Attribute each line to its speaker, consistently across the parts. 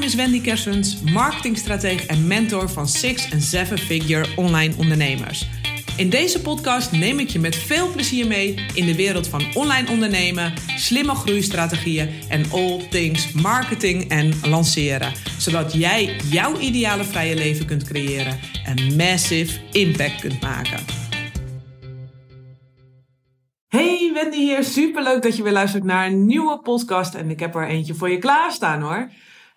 Speaker 1: naam is Wendy Kersens, marketingstratege en mentor van six- en seven-figure online ondernemers. In deze podcast neem ik je met veel plezier mee in de wereld van online ondernemen, slimme groeistrategieën en all things marketing en lanceren. Zodat jij jouw ideale vrije leven kunt creëren en massive impact kunt maken. Hey, Wendy hier. Superleuk dat je weer luistert naar een nieuwe podcast. En ik heb er eentje voor je klaarstaan hoor.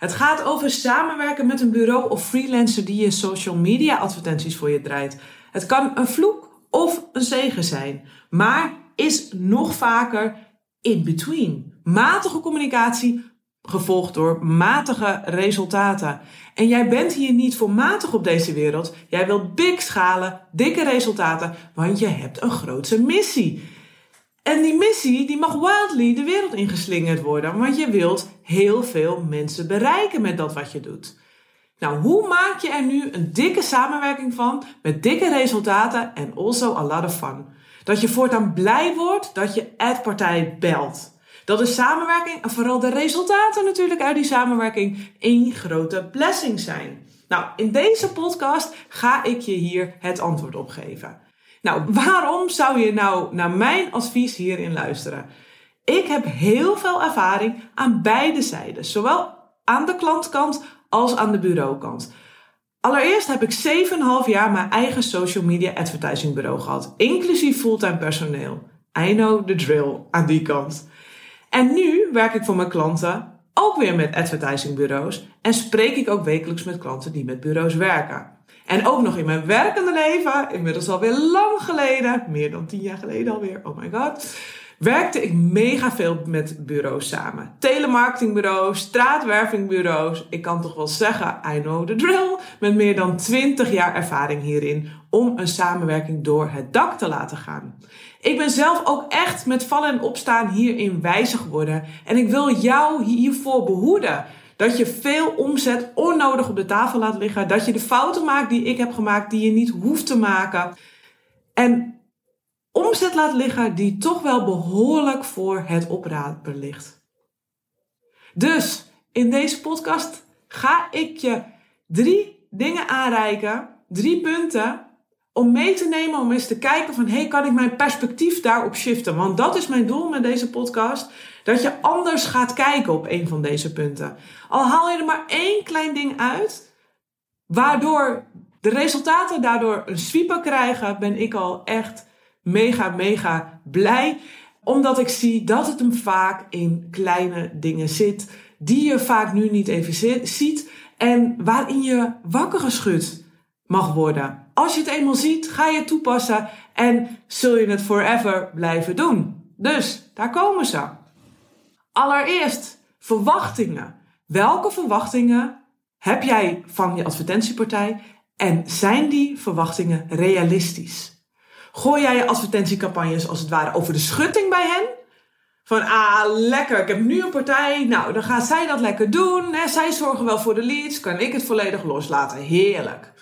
Speaker 1: Het gaat over samenwerken met een bureau of freelancer die je social media advertenties voor je draait. Het kan een vloek of een zegen zijn, maar is nog vaker in between. Matige communicatie gevolgd door matige resultaten. En jij bent hier niet voor matig op deze wereld. Jij wilt big schalen, dikke resultaten, want je hebt een grootse missie. En die missie die mag wildly de wereld ingeslingerd worden, want je wilt heel veel mensen bereiken met dat wat je doet. Nou, hoe maak je er nu een dikke samenwerking van met dikke resultaten en also a lot of fun? Dat je voortaan blij wordt dat je ad-partij belt. Dat de samenwerking en vooral de resultaten natuurlijk uit die samenwerking één grote blessing zijn. Nou, in deze podcast ga ik je hier het antwoord op geven. Nou, waarom zou je nou naar mijn advies hierin luisteren? Ik heb heel veel ervaring aan beide zijden, zowel aan de klantkant als aan de bureaukant. Allereerst heb ik 7,5 jaar mijn eigen social media advertising bureau gehad, inclusief fulltime personeel. I know the drill aan die kant. En nu werk ik voor mijn klanten ook weer met advertisingbureaus en spreek ik ook wekelijks met klanten die met bureaus werken. En ook nog in mijn werkende leven, inmiddels alweer lang geleden, meer dan tien jaar geleden alweer, oh my god, werkte ik mega veel met bureaus samen. Telemarketingbureaus, straatwervingbureaus. Ik kan toch wel zeggen, I know the drill. Met meer dan 20 jaar ervaring hierin om een samenwerking door het dak te laten gaan. Ik ben zelf ook echt met vallen en opstaan hierin wijzer geworden. En ik wil jou hiervoor behoeden. Dat je veel omzet onnodig op de tafel laat liggen. Dat je de fouten maakt die ik heb gemaakt, die je niet hoeft te maken. En omzet laat liggen die toch wel behoorlijk voor het oprapen ligt. Dus in deze podcast ga ik je drie dingen aanreiken, drie punten, om mee te nemen, om eens te kijken van, hey, kan ik mijn perspectief daarop shiften? Want dat is mijn doel met deze podcast, dat je anders gaat kijken op een van deze punten. Al haal je er maar één klein ding uit, waardoor de resultaten daardoor een sweeper krijgen, ben ik al echt mega, mega blij. Omdat ik zie dat het hem vaak in kleine dingen zit, die je vaak nu niet even ziet en waarin je wakker geschud mag worden. Als je het eenmaal ziet, ga je het toepassen en zul je het forever blijven doen. Dus daar komen ze. Allereerst verwachtingen. Welke verwachtingen heb jij van je advertentiepartij en zijn die verwachtingen realistisch? Gooi jij je advertentiecampagnes als het ware over de schutting bij hen? Van, ah, lekker, ik heb nu een partij. Nou, dan gaat zij dat lekker doen. Zij zorgen wel voor de leads. Kan ik het volledig loslaten. Heerlijk.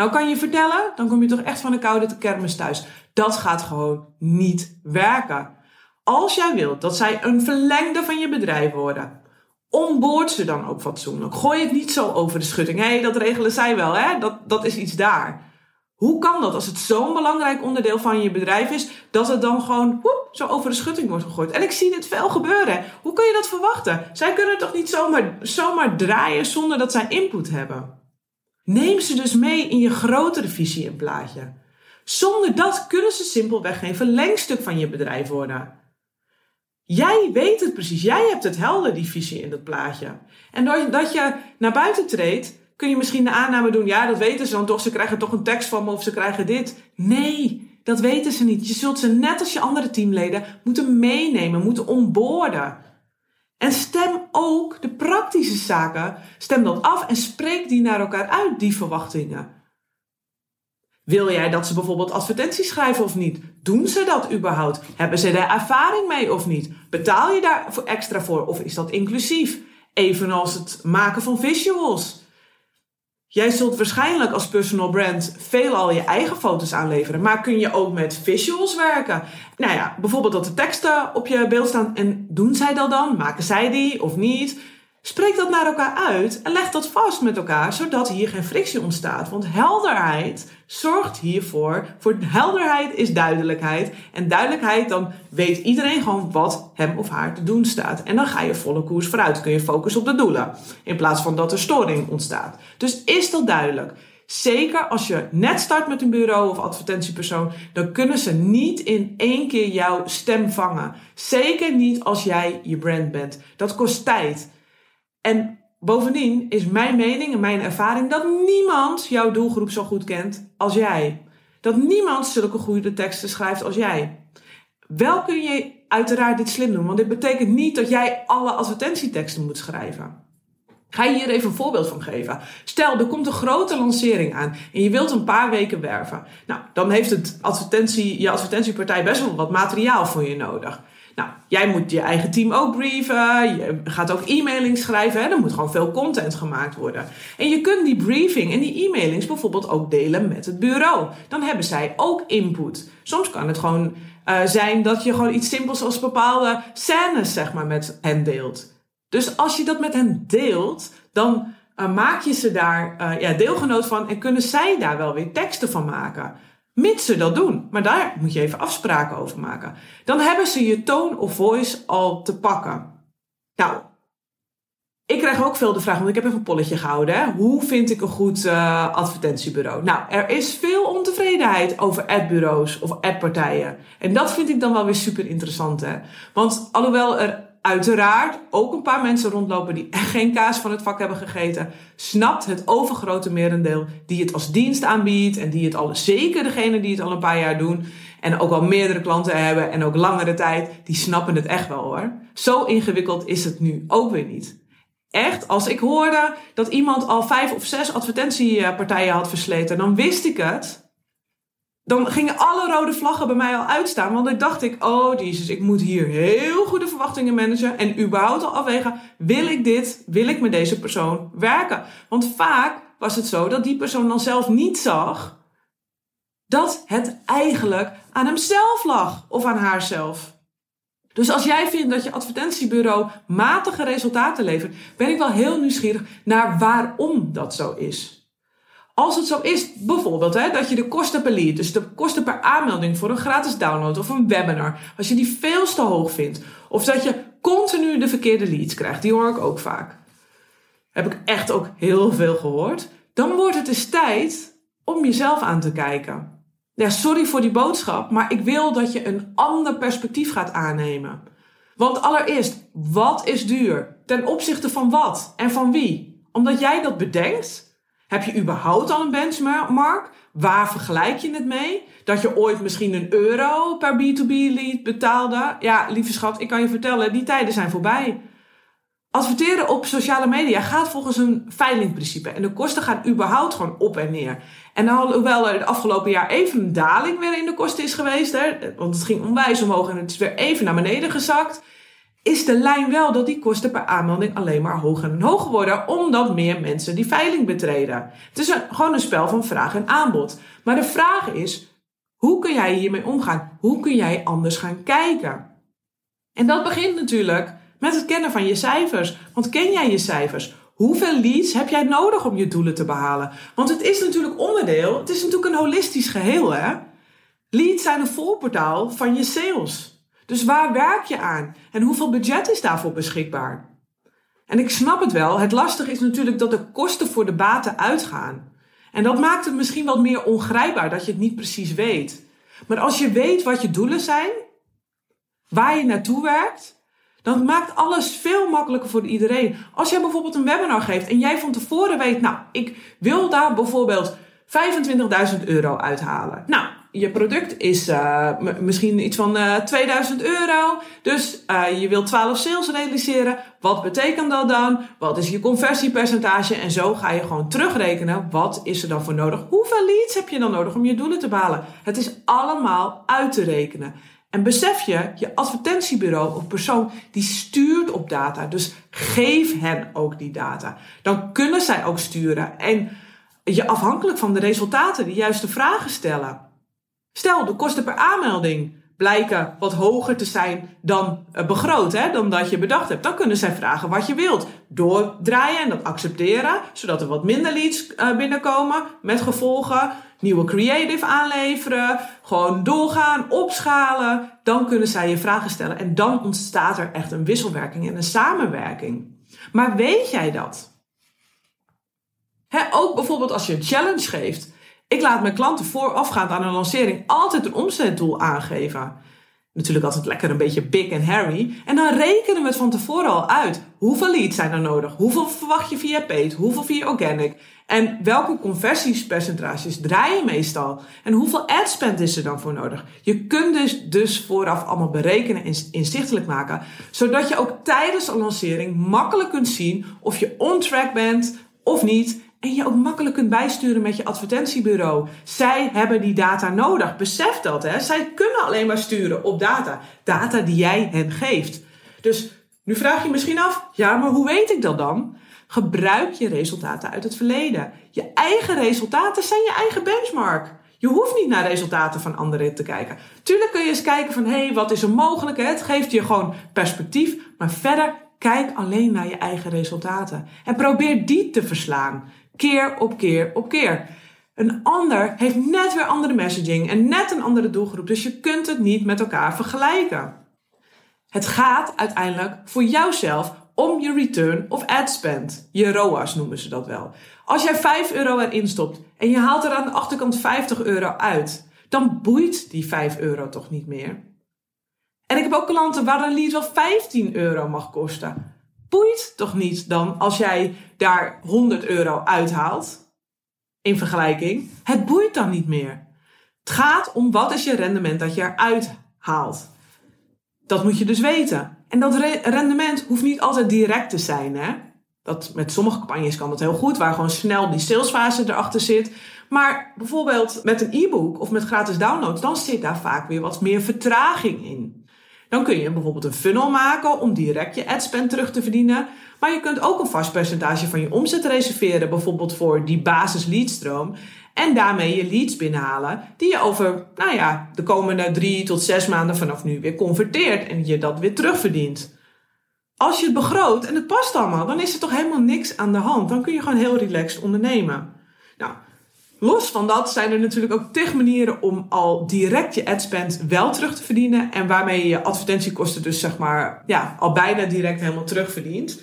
Speaker 1: Nou, kan je vertellen, dan kom je toch echt van de koude kermis thuis. Dat gaat gewoon niet werken. Als jij wilt dat zij een verlengde van je bedrijf worden, onboord ze dan ook fatsoenlijk. Gooi het niet zo over de schutting. Hé, hey, dat regelen zij wel, hè? Dat, dat is iets daar. Hoe kan dat als het zo'n belangrijk onderdeel van je bedrijf is, dat het dan gewoon zo over de schutting wordt gegooid? En ik zie dit veel gebeuren. Hoe kun je dat verwachten? Zij kunnen toch niet zomaar, zomaar draaien zonder dat zij input hebben? Neem ze dus mee in je grotere visie en plaatje. Zonder dat kunnen ze simpelweg geen verlengstuk van je bedrijf worden. Jij weet het precies. Jij hebt het helder, die visie in dat plaatje. En doordat je naar buiten treedt, kun je misschien de aanname doen, ja, dat weten ze dan toch, ze krijgen toch een tekst van me of ze krijgen dit. Nee, dat weten ze niet. Je zult ze net als je andere teamleden moeten meenemen, moeten onboorden. En stem ook de praktische zaken, stem dat af en spreek die naar elkaar uit, die verwachtingen. Wil jij dat ze bijvoorbeeld advertenties schrijven of niet? Doen ze dat überhaupt? Hebben ze daar ervaring mee of niet? Betaal je daar extra voor of is dat inclusief? Evenals het maken van visuals. Jij zult waarschijnlijk als personal brand veelal je eigen foto's aanleveren, maar kun je ook met visuals werken? Nou ja, bijvoorbeeld dat de teksten op je beeld staan. En doen zij dat dan? Maken zij die of niet? Spreek dat naar elkaar uit en leg dat vast met elkaar, zodat hier geen frictie ontstaat. Want helderheid zorgt hiervoor. Voor helderheid is duidelijkheid. En duidelijkheid, dan weet iedereen gewoon wat hem of haar te doen staat. En dan ga je volle koers vooruit. Kun je focussen op de doelen. In plaats van dat er storing ontstaat. Dus is dat duidelijk? Zeker als je net start met een bureau of advertentiepersoon, dan kunnen ze niet in één keer jouw stem vangen. Zeker niet als jij je brand bent. Dat kost tijd. En bovendien is mijn mening en mijn ervaring dat niemand jouw doelgroep zo goed kent als jij. Dat niemand zulke goede teksten schrijft als jij. Wel kun je uiteraard dit slim doen, want dit betekent niet dat jij alle advertentieteksten moet schrijven. Ga je hier even een voorbeeld van geven. Stel, er komt een grote lancering aan en je wilt een paar weken werven. Nou, dan heeft het advertentie, je advertentiepartij best wel wat materiaal voor je nodig. Nou, jij moet je eigen team ook brieven. Je gaat ook e-mailings schrijven. Hè? Er moet gewoon veel content gemaakt worden. En je kunt die briefing en die e-mailings bijvoorbeeld ook delen met het bureau. Dan hebben zij ook input. Soms kan het gewoon uh, zijn dat je gewoon iets simpels als bepaalde scènes zeg maar, met hen deelt. Dus als je dat met hen deelt, dan uh, maak je ze daar uh, ja, deelgenoot van en kunnen zij daar wel weer teksten van maken. Mits ze dat doen. Maar daar moet je even afspraken over maken. Dan hebben ze je tone of voice al te pakken. Nou, ik krijg ook veel de vraag, want ik heb even een polletje gehouden. Hè? Hoe vind ik een goed uh, advertentiebureau? Nou, er is veel ontevredenheid over adbureaus of adpartijen. En dat vind ik dan wel weer super interessant. Hè? Want alhoewel er uiteraard ook een paar mensen rondlopen die echt geen kaas van het vak hebben gegeten, snapt het overgrote merendeel die het als dienst aanbiedt en die het al, zeker degene die het al een paar jaar doen en ook al meerdere klanten hebben en ook langere tijd, die snappen het echt wel hoor. Zo ingewikkeld is het nu ook weer niet. Echt, als ik hoorde dat iemand al vijf of zes advertentiepartijen had versleten, dan wist ik het dan gingen alle rode vlaggen bij mij al uitstaan. Want dan dacht ik, oh jezus, ik moet hier heel goede verwachtingen managen. En überhaupt al afwegen, wil ik dit, wil ik met deze persoon werken? Want vaak was het zo dat die persoon dan zelf niet zag dat het eigenlijk aan hemzelf lag of aan haarzelf. Dus als jij vindt dat je advertentiebureau matige resultaten levert, ben ik wel heel nieuwsgierig naar waarom dat zo is. Als het zo is, bijvoorbeeld hè, dat je de kosten per lead, dus de kosten per aanmelding voor een gratis download of een webinar, als je die veel te hoog vindt, of dat je continu de verkeerde leads krijgt, die hoor ik ook vaak. Heb ik echt ook heel veel gehoord. Dan wordt het dus tijd om jezelf aan te kijken. Ja, sorry voor die boodschap, maar ik wil dat je een ander perspectief gaat aannemen. Want allereerst, wat is duur? Ten opzichte van wat en van wie? Omdat jij dat bedenkt, heb je überhaupt al een benchmark? Waar vergelijk je het mee? Dat je ooit misschien een euro per B2B lead betaalde? Ja, lieve schat, ik kan je vertellen, die tijden zijn voorbij. Adverteren op sociale media gaat volgens een veilingprincipe. En de kosten gaan überhaupt gewoon op en neer. En hoewel er het afgelopen jaar even een daling weer in de kosten is geweest, hè, want het ging onwijs omhoog en het is weer even naar beneden gezakt is de lijn wel dat die kosten per aanmelding alleen maar hoger en hoger worden, omdat meer mensen die veiling betreden. Het is gewoon een spel van vraag en aanbod. Maar de vraag is, hoe kun jij hiermee omgaan? Hoe kun jij anders gaan kijken? En dat begint natuurlijk met het kennen van je cijfers. Want ken jij je cijfers? Hoeveel leads heb jij nodig om je doelen te behalen? Want het is natuurlijk onderdeel, het is natuurlijk een holistisch geheel, hè? Leads zijn een voorportaal van je sales. Dus waar werk je aan? En hoeveel budget is daarvoor beschikbaar? En ik snap het wel. Het lastige is natuurlijk dat de kosten voor de baten uitgaan. En dat maakt het misschien wat meer ongrijpbaar dat je het niet precies weet. Maar als je weet wat je doelen zijn, waar je naartoe werkt, dan maakt alles veel makkelijker voor iedereen. Als jij bijvoorbeeld een webinar geeft en jij van tevoren weet, nou, ik wil daar bijvoorbeeld 25.000 euro uithalen. Nou, je product is uh, misschien iets van uh, eh, 2000 euro. Dus uh, je wilt 12 sales realiseren. Wat betekent dat dan? Wat is je conversiepercentage? En zo ga je gewoon terugrekenen. Wat is er dan voor nodig? Hoeveel leads heb je dan nodig om je doelen te behalen? Het is allemaal uit te rekenen. En besef je, je advertentiebureau of persoon die stuurt op data. Dus geef hen ook die data. Dan kunnen zij ook sturen. En je afhankelijk van de resultaten de juiste vragen stellen. Stel, de kosten per aanmelding blijken wat hoger te zijn dan eh, begroot, hè, dan dat je bedacht hebt. Dan kunnen zij vragen wat je wilt. Doordraaien en dat accepteren, zodat er wat minder leads uh, binnenkomen. Met gevolgen, nieuwe creative aanleveren, gewoon doorgaan, opschalen. Dan kunnen zij je vragen stellen en dan ontstaat er echt een wisselwerking en een samenwerking. Maar weet jij dat? Ook bijvoorbeeld als je een challenge geeft. Ik laat mijn klanten voorafgaand aan een lancering altijd een omzetdoel aangeven. Natuurlijk altijd lekker een beetje big en hairy. En dan rekenen we het van tevoren al uit. Hoeveel leads zijn er nodig? Hoeveel verwacht je via paid? Hoeveel via organic? En welke conversiespercentages draai je meestal? En hoeveel ad spend is er dan voor nodig? Je kunt dus, dus vooraf allemaal berekenen en inzichtelijk maken. Zodat je ook tijdens een lancering makkelijk kunt zien of je on track bent of niet. En je ook makkelijk kunt bijsturen met je advertentiebureau. Zij hebben die data nodig. Besef dat, hè. Zij kunnen alleen maar sturen op data. Data die jij hen geeft. Dus nu vraag je misschien af, ja, maar hoe weet ik dat dan? Gebruik je resultaten uit het verleden. Je eigen resultaten zijn je eigen benchmark. Je hoeft niet naar resultaten van anderen te kijken. Tuurlijk kun je eens kijken van, hé, hey, wat is er mogelijk? Het geeft je gewoon perspectief. Maar verder, kijk alleen naar je eigen resultaten. En probeer die te verslaan keer op keer op keer. Een ander heeft net weer andere messaging en net een andere doelgroep, dus je kunt het niet met elkaar vergelijken. Het gaat uiteindelijk voor jouzelf om je return of ad spend. Je ROAS noemen ze dat wel. Als jij 5 euro erin stopt en je haalt er aan de achterkant 50 euro uit, dan boeit die 5 euro toch niet meer. En ik heb ook klanten waar een lead wel 15 euro mag kosten boeit toch niet dan als jij daar 100 euro uithaalt in vergelijking? Het boeit dan niet meer. Het gaat om wat is je rendement dat je eruit haalt. Dat moet je dus weten. En dat rendement hoeft niet altijd direct te zijn. Hè? Dat, met sommige campagnes kan dat heel goed, waar gewoon snel die salesfase erachter zit. Maar bijvoorbeeld met een e-book of met gratis downloads, dan zit daar vaak weer wat meer vertraging in. Dan kun je bijvoorbeeld een funnel maken om direct je adspend terug te verdienen. Maar je kunt ook een vast percentage van je omzet reserveren, bijvoorbeeld voor die basis leadstroom. En daarmee je leads binnenhalen, die je over nou ja, de komende drie tot zes maanden vanaf nu weer converteert en je dat weer terugverdient. Als je het begroot en het past allemaal, dan is er toch helemaal niks aan de hand. Dan kun je gewoon heel relaxed ondernemen. Los van dat zijn er natuurlijk ook tig manieren om al direct je adspend wel terug te verdienen. En waarmee je je advertentiekosten dus zeg maar ja, al bijna direct helemaal terugverdient.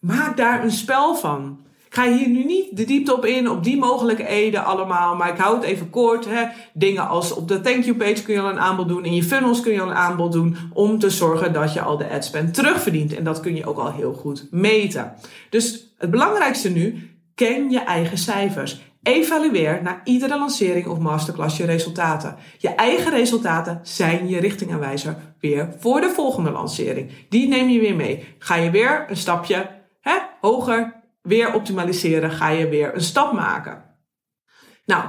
Speaker 1: Maak daar een spel van. Ik ga hier nu niet de diepte op in, op die mogelijkheden allemaal. Maar ik hou het even kort. Hè. Dingen als op de thank you page kun je al een aanbod doen. In je funnels kun je al een aanbod doen. Om te zorgen dat je al de adspend terugverdient. En dat kun je ook al heel goed meten. Dus het belangrijkste nu, ken je eigen cijfers. Evalueer na iedere lancering of masterclass je resultaten. Je eigen resultaten zijn je richtingaanwijzer weer voor de volgende lancering. Die neem je weer mee. Ga je weer een stapje hè, hoger, weer optimaliseren, ga je weer een stap maken. Nou,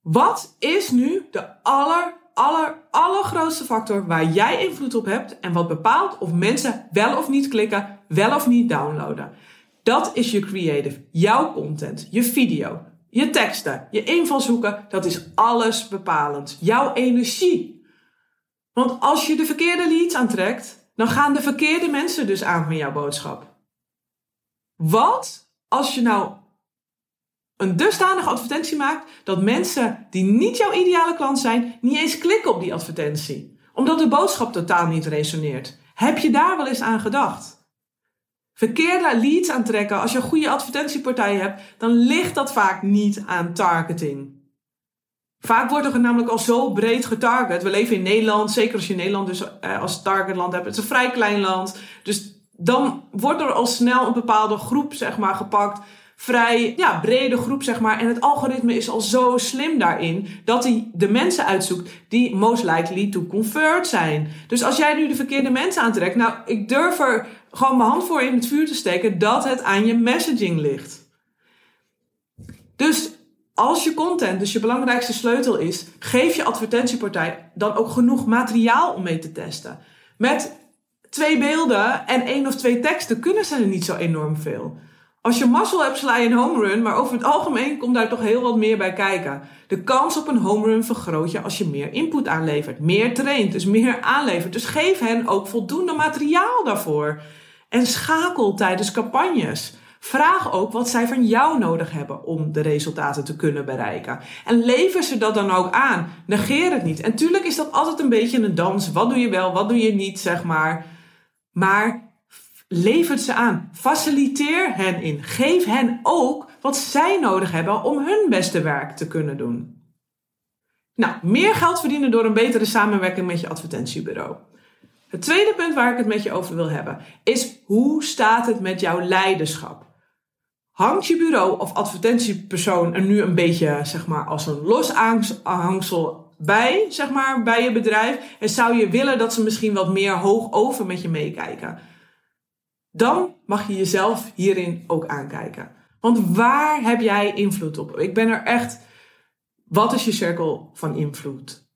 Speaker 1: wat is nu de aller, aller, allergrootste factor waar jij invloed op hebt en wat bepaalt of mensen wel of niet klikken, wel of niet downloaden? Dat is je creative, jouw content, je video, je teksten, je invalshoeken. Dat is alles bepalend. Jouw energie. Want als je de verkeerde leads aantrekt, dan gaan de verkeerde mensen dus aan van jouw boodschap. Wat als je nou een dusdanige advertentie maakt dat mensen die niet jouw ideale klant zijn, niet eens klikken op die advertentie? Omdat de boodschap totaal niet resoneert. Heb je daar wel eens aan gedacht? Verkeerde leads aantrekken, als je een goede advertentiepartij hebt, dan ligt dat vaak niet aan targeting. Vaak wordt er namelijk al zo breed getarget. We leven in Nederland, zeker als je Nederland dus eh, als targetland hebt. Het is een vrij klein land. Dus dan wordt er al snel een bepaalde groep zeg maar, gepakt. Vrij ja, brede groep, zeg maar. En het algoritme is al zo slim daarin dat hij de mensen uitzoekt die most likely to convert zijn. Dus als jij nu de verkeerde mensen aantrekt, nou, ik durf er gewoon mijn hand voor in het vuur te steken dat het aan je messaging ligt. Dus als je content dus je belangrijkste sleutel is, geef je advertentiepartij dan ook genoeg materiaal om mee te testen. Met twee beelden en één of twee teksten kunnen ze er niet zo enorm veel. Als je mazzel hebt, sla je een home run, maar over het algemeen komt daar toch heel wat meer bij kijken. De kans op een home run vergroot je als je meer input aanlevert, meer traint, dus meer aanlevert. Dus geef hen ook voldoende materiaal daarvoor. En schakel tijdens campagnes. Vraag ook wat zij van jou nodig hebben om de resultaten te kunnen bereiken. En lever ze dat dan ook aan. Negeer het niet. En tuurlijk is dat altijd een beetje een dans. Wat doe je wel, wat doe je niet, zeg maar. Maar lever ze aan. Faciliteer hen in. Geef hen ook wat zij nodig hebben om hun beste werk te kunnen doen. Nou, meer geld verdienen door een betere samenwerking met je advertentiebureau. Het tweede punt waar ik het met je over wil hebben is hoe staat het met jouw leiderschap? Hangt je bureau of advertentiepersoon er nu een beetje zeg maar, als een los aanhangsel bij, zeg maar, bij je bedrijf? En zou je willen dat ze misschien wat meer hoog over met je meekijken? Dan mag je jezelf hierin ook aankijken. Want waar heb jij invloed op? Ik ben er echt. Wat is je cirkel van invloed?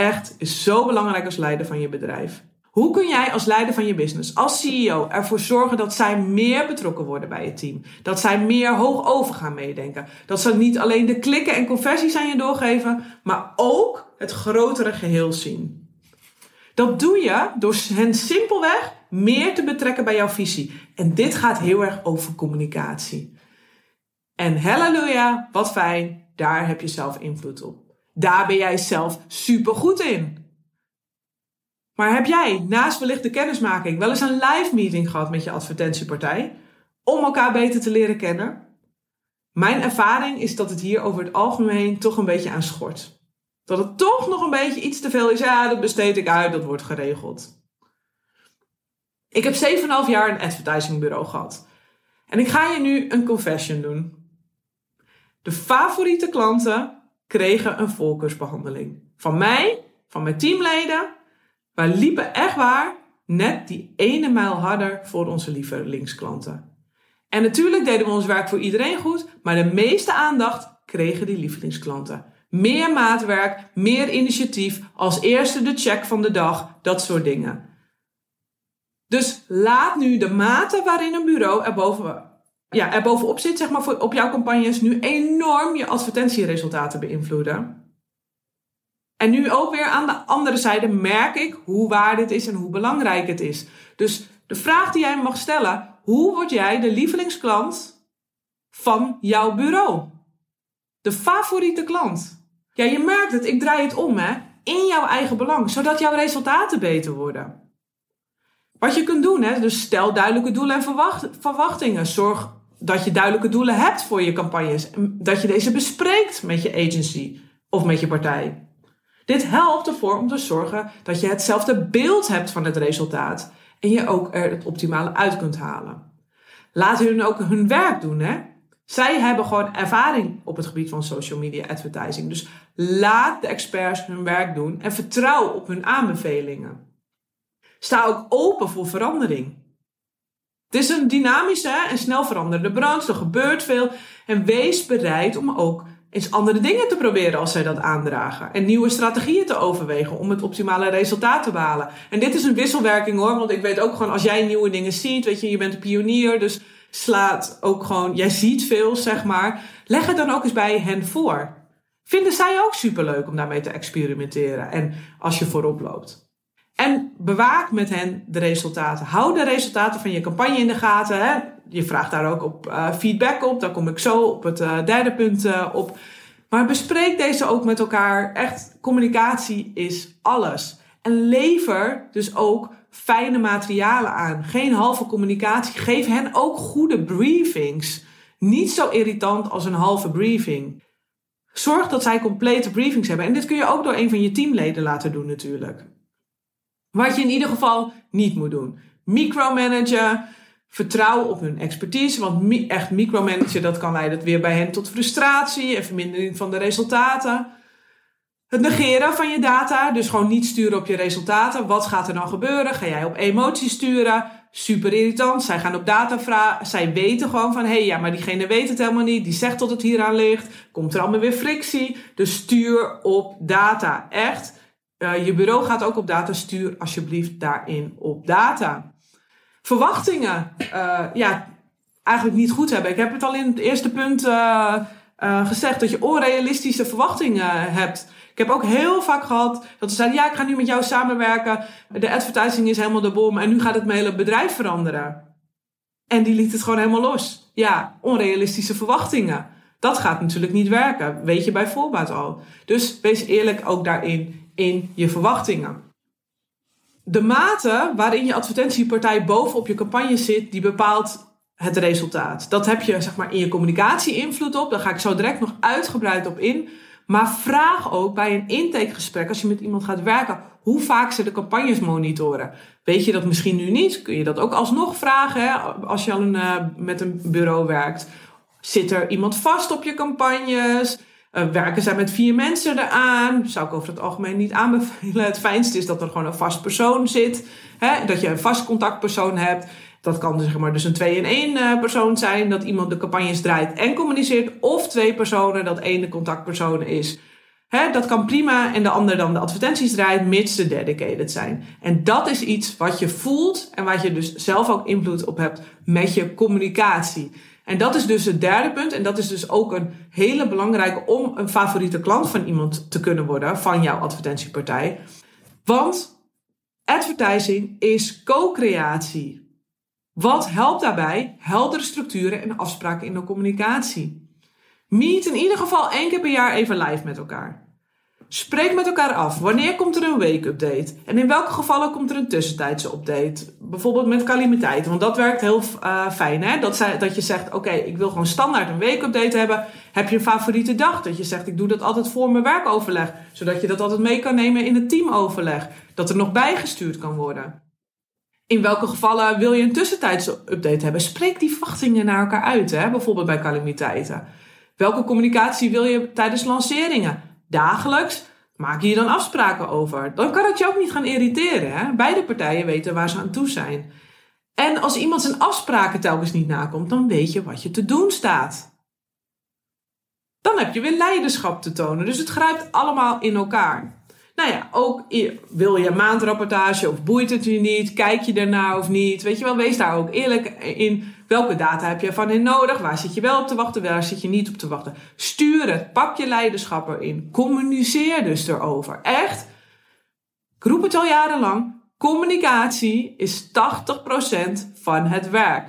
Speaker 1: Echt is zo belangrijk als leider van je bedrijf. Hoe kun jij als leider van je business, als CEO, ervoor zorgen dat zij meer betrokken worden bij het team? Dat zij meer hoog over gaan meedenken. Dat ze niet alleen de klikken en conversies aan je doorgeven, maar ook het grotere geheel zien. Dat doe je door hen simpelweg meer te betrekken bij jouw visie. En dit gaat heel erg over communicatie. En halleluja, wat fijn, daar heb je zelf invloed op. Daar ben jij zelf super goed in. Maar heb jij naast wellicht de kennismaking wel eens een live meeting gehad met je advertentiepartij om elkaar beter te leren kennen? Mijn ervaring is dat het hier over het algemeen toch een beetje aan schort. Dat het toch nog een beetje iets te veel is. Ja, dat besteed ik uit, dat wordt geregeld. Ik heb 7,5 jaar een advertisingbureau gehad. En ik ga je nu een confession doen. De favoriete klanten kregen een voorkeursbehandeling. Van mij, van mijn teamleden wij liepen echt waar net die ene mijl harder voor onze lievelingsklanten. En natuurlijk deden we ons werk voor iedereen goed, maar de meeste aandacht kregen die lievelingsklanten. Meer maatwerk, meer initiatief, als eerste de check van de dag, dat soort dingen. Dus laat nu de mate waarin een bureau er, boven, ja, er bovenop zit, zeg maar, voor, op jouw campagnes, nu enorm je advertentieresultaten beïnvloeden. En nu ook weer aan de andere zijde merk ik hoe waar dit is en hoe belangrijk het is. Dus de vraag die jij mag stellen: hoe word jij de lievelingsklant van jouw bureau? De favoriete klant. Ja, je merkt het, ik draai het om hè, in jouw eigen belang, zodat jouw resultaten beter worden. Wat je kunt doen, hè, dus stel duidelijke doelen en verwachtingen. Zorg dat je duidelijke doelen hebt voor je campagnes. Dat je deze bespreekt met je agency of met je partij. Dit helpt ervoor om te zorgen dat je hetzelfde beeld hebt van het resultaat en je ook er het optimale uit kunt halen. Laat hun ook hun werk doen, hè? Zij hebben gewoon ervaring op het gebied van social media advertising. Dus laat de experts hun werk doen en vertrouw op hun aanbevelingen. Sta ook open voor verandering. Het is een dynamische en snel veranderende branche. Er gebeurt veel. En wees bereid om ook eens andere dingen te proberen als zij dat aandragen. En nieuwe strategieën te overwegen om het optimale resultaat te behalen. En dit is een wisselwerking hoor, want ik weet ook gewoon als jij nieuwe dingen ziet, weet je, je bent een pionier, dus slaat ook gewoon, jij ziet veel zeg maar. Leg het dan ook eens bij hen voor. Vinden zij ook superleuk om daarmee te experimenteren en als je voorop loopt. En bewaak met hen de resultaten. Hou de resultaten van je campagne in de gaten. Hè? Je vraagt daar ook op uh, feedback op. Daar kom ik zo op het uh, derde punt uh, op. Maar bespreek deze ook met elkaar. Echt, communicatie is alles. En lever dus ook fijne materialen aan. Geen halve communicatie. Geef hen ook goede briefings. Niet zo irritant als een halve briefing. Zorg dat zij complete briefings hebben. En dit kun je ook door een van je teamleden laten doen natuurlijk. Wat je in ieder geval niet moet doen. Micromanagen. Vertrouw op hun expertise. Want echt micromanagen, dat kan leiden weer bij hen tot frustratie en vermindering van de resultaten. Het negeren van je data, dus gewoon niet sturen op je resultaten. Wat gaat er dan gebeuren? Ga jij op emoties sturen? Super irritant. Zij gaan op data vragen. Zij weten gewoon van, hé, hey, ja, maar diegene weet het helemaal niet. Die zegt dat het hier aan ligt. Komt er allemaal weer frictie. Dus stuur op data. Echt. Uh, je bureau gaat ook op data. Stuur alsjeblieft daarin op data. Verwachtingen. Uh, ja, eigenlijk niet goed hebben. Ik heb het al in het eerste punt uh, gezegd, dat je onrealistische verwachtingen hebt. Ik heb ook heel vaak gehad dat ze zeiden, ja, ik ga nu met jou samenwerken. De advertising is helemaal de bom en nu gaat het mijn hele bedrijf veranderen. En die liet het gewoon helemaal los. Ja, onrealistische verwachtingen. Dat gaat natuurlijk niet werken, weet je bij voorbaat al. Dus wees eerlijk ook daarin in je verwachtingen. De mate waarin je advertentiepartij bovenop je campagne zit, die bepaalt het resultaat. Dat heb je zeg maar in je communicatie invloed op. Daar ga ik zo direct nog uitgebreid op in. Maar vraag ook bij een intakegesprek, als je met iemand gaat werken, hoe vaak ze de campagnes monitoren. Weet je dat misschien nu niet? Kun je dat ook alsnog vragen hè? als je al een, uh, met een bureau werkt. Zit er iemand vast op je campagnes? Uh, werken zij met vier mensen eraan? Zou ik over het algemeen niet aanbevelen. Het fijnste is dat er gewoon een vast persoon zit. Hè? Dat je een vast contactpersoon hebt. Dat kan dus, zeg maar, dus een twee in één uh, persoon zijn. Dat iemand de campagnes draait en communiceert. Of twee personen, dat één de contactpersoon is. Hè, dat kan prima en de ander dan de advertenties draait, mits ze dedicated zijn. En dat is iets wat je voelt en wat je dus zelf ook invloed op hebt met je communicatie. En dat is dus het derde punt. En dat is dus ook een hele belangrijke om een favoriete klant van iemand te kunnen worden, van jouw advertentiepartij. Want advertising is co-creatie. Wat helpt daarbij? Heldere structuren en afspraken in de communicatie. Meet in ieder geval één keer per jaar even live met elkaar. Spreek met elkaar af. Wanneer komt er een week-update? En in welke gevallen komt er een tussentijdse update? Bijvoorbeeld met calamiteiten, want dat werkt heel uh, fijn. Hè? Dat, dat je zegt, oké, ik wil gewoon standaard een week-update hebben. Heb je een favoriete dag? Dat je zegt, ik doe dat altijd voor mijn werkoverleg. Zodat je dat altijd mee kan nemen in het teamoverleg. Dat er nog bijgestuurd kan worden. In welke gevallen wil je een tussentijdse update hebben? Spreek die verwachtingen naar elkaar uit, hè? bijvoorbeeld bij calamiteiten. Welke communicatie wil je tijdens lanceringen? Dagelijks? Maak je dan afspraken over? Dan kan het je ook niet gaan irriteren. Hè? Beide partijen weten waar ze aan toe zijn. En als iemand zijn afspraken telkens niet nakomt, dan weet je wat je te doen staat. Dan heb je weer leiderschap te tonen. Dus het grijpt allemaal in elkaar. Nou ja, ook wil je maandrapportage of boeit het je niet? Kijk je ernaar of niet? Weet je wel, wees daar ook eerlijk in. Welke data heb je van in nodig? Waar zit je wel op te wachten? Waar zit je niet op te wachten? Stuur het. Pak je leiderschap erin. Communiceer dus erover. Echt. Ik roep het al jarenlang. Communicatie is 80% van het werk.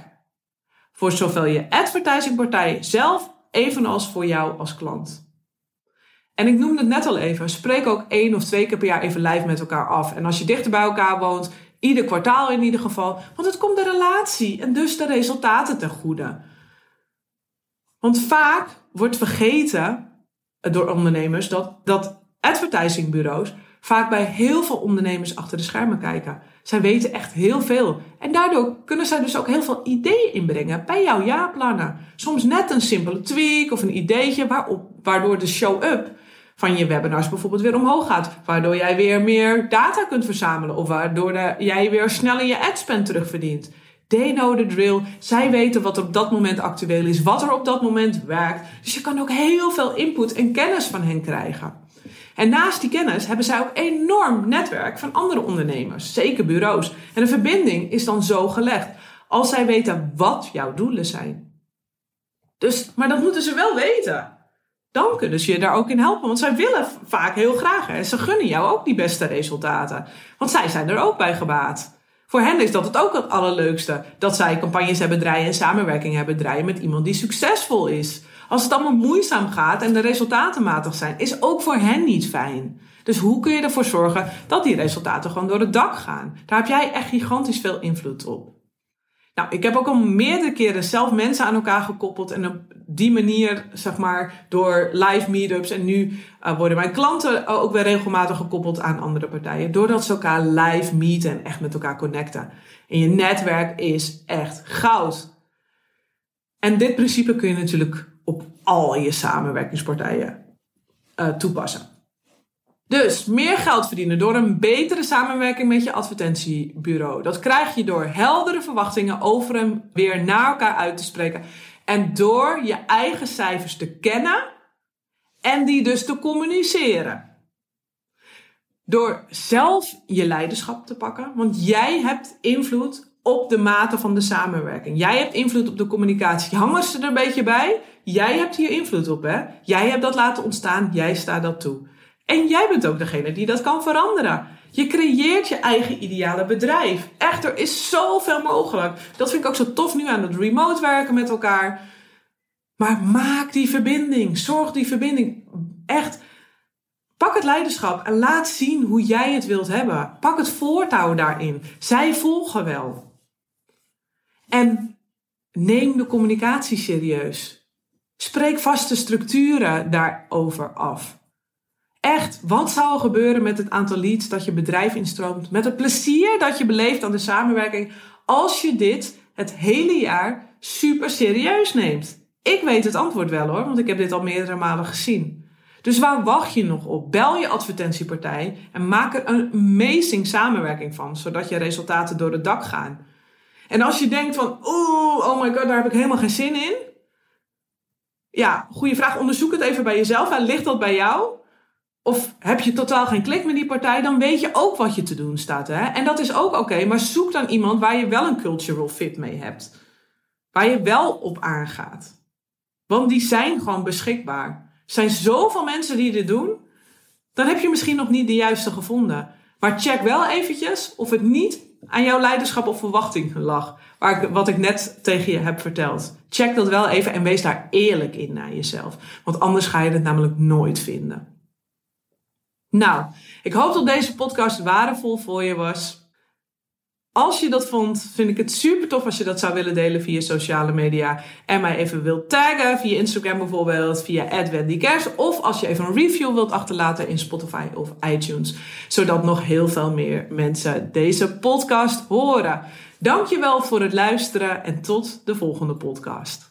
Speaker 1: Voor zowel je advertisingpartij zelf, evenals voor jou als klant. En ik noemde het net al even, spreek ook één of twee keer per jaar even live met elkaar af. En als je dichter bij elkaar woont, ieder kwartaal in ieder geval. Want het komt de relatie en dus de resultaten ten goede. Want vaak wordt vergeten door ondernemers dat, dat advertisingbureaus vaak bij heel veel ondernemers achter de schermen kijken. Zij weten echt heel veel. En daardoor kunnen zij dus ook heel veel ideeën inbrengen bij jouw jaarplannen. Soms net een simpele tweak of een ideetje waarop, waardoor de show-up van je webinars bijvoorbeeld weer omhoog gaat. Waardoor jij weer meer data kunt verzamelen. Of waardoor jij weer sneller je adspend terugverdient. They know the drill. Zij weten wat er op dat moment actueel is. Wat er op dat moment werkt. Dus je kan ook heel veel input en kennis van hen krijgen. En naast die kennis hebben zij ook enorm netwerk van andere ondernemers. Zeker bureaus. En de verbinding is dan zo gelegd. Als zij weten wat jouw doelen zijn. Dus, maar dat moeten ze wel weten dan kunnen ze je daar ook in helpen. Want zij willen vaak heel graag. En ze gunnen jou ook die beste resultaten. Want zij zijn er ook bij gebaat. Voor hen is dat het ook het allerleukste. Dat zij campagnes hebben draaien en samenwerking hebben draaien met iemand die succesvol is. Als het allemaal moeizaam gaat en de resultaten matig zijn, is ook voor hen niet fijn. Dus hoe kun je ervoor zorgen dat die resultaten gewoon door het dak gaan? Daar heb jij echt gigantisch veel invloed op. Nou, ik heb ook al meerdere keren zelf mensen aan elkaar gekoppeld. En die manier, zeg maar, door live meetups. En nu uh, worden mijn klanten ook weer regelmatig gekoppeld aan andere partijen. Doordat ze elkaar live meeten en echt met elkaar connecten. En je netwerk is echt goud. En dit principe kun je natuurlijk op al je samenwerkingspartijen uh, toepassen. Dus meer geld verdienen door een betere samenwerking met je advertentiebureau. Dat krijg je door heldere verwachtingen over en weer naar elkaar uit te spreken. En door je eigen cijfers te kennen en die dus te communiceren. Door zelf je leiderschap te pakken, want jij hebt invloed op de mate van de samenwerking. Jij hebt invloed op de communicatie. Hangen ze er een beetje bij? Jij hebt hier invloed op, hè? Jij hebt dat laten ontstaan. Jij staat dat toe. En jij bent ook degene die dat kan veranderen. Je creëert je eigen ideale bedrijf. Echt, er is zoveel mogelijk. Dat vind ik ook zo tof nu aan het remote werken met elkaar. Maar maak die verbinding. Zorg die verbinding. Echt. Pak het leiderschap en laat zien hoe jij het wilt hebben. Pak het voortouw daarin. Zij volgen wel. En neem de communicatie serieus. Spreek vaste structuren daarover af. Echt, wat zou er gebeuren met het aantal leads dat je bedrijf instroomt? Met het plezier dat je beleeft aan de samenwerking als je dit het hele jaar super serieus neemt? Ik weet het antwoord wel hoor, want ik heb dit al meerdere malen gezien. Dus waar wacht je nog op? Bel je advertentiepartij en maak er een amazing samenwerking van, zodat je resultaten door het dak gaan. En als je denkt van, oeh, oh my god, daar heb ik helemaal geen zin in. Ja, goede vraag. Onderzoek het even bij jezelf. En ligt dat bij jou? Of heb je totaal geen klik met die partij, dan weet je ook wat je te doen staat. Hè? En dat is ook oké, maar zoek dan iemand waar je wel een cultural fit mee hebt. Waar je wel op aangaat. Want die zijn gewoon beschikbaar. Er zijn zoveel mensen die dit doen. Dan heb je misschien nog niet de juiste gevonden. Maar check wel eventjes of het niet aan jouw leiderschap of verwachting lag. Waar ik, wat ik net tegen je heb verteld. Check dat wel even en wees daar eerlijk in naar jezelf. Want anders ga je het namelijk nooit vinden. Nou, ik hoop dat deze podcast waardevol voor je was. Als je dat vond, vind ik het super tof als je dat zou willen delen via sociale media. En mij even wilt taggen via Instagram bijvoorbeeld, via @wendykers. Of als je even een review wilt achterlaten in Spotify of iTunes. Zodat nog heel veel meer mensen deze podcast horen. Dankjewel voor het luisteren en tot de volgende podcast.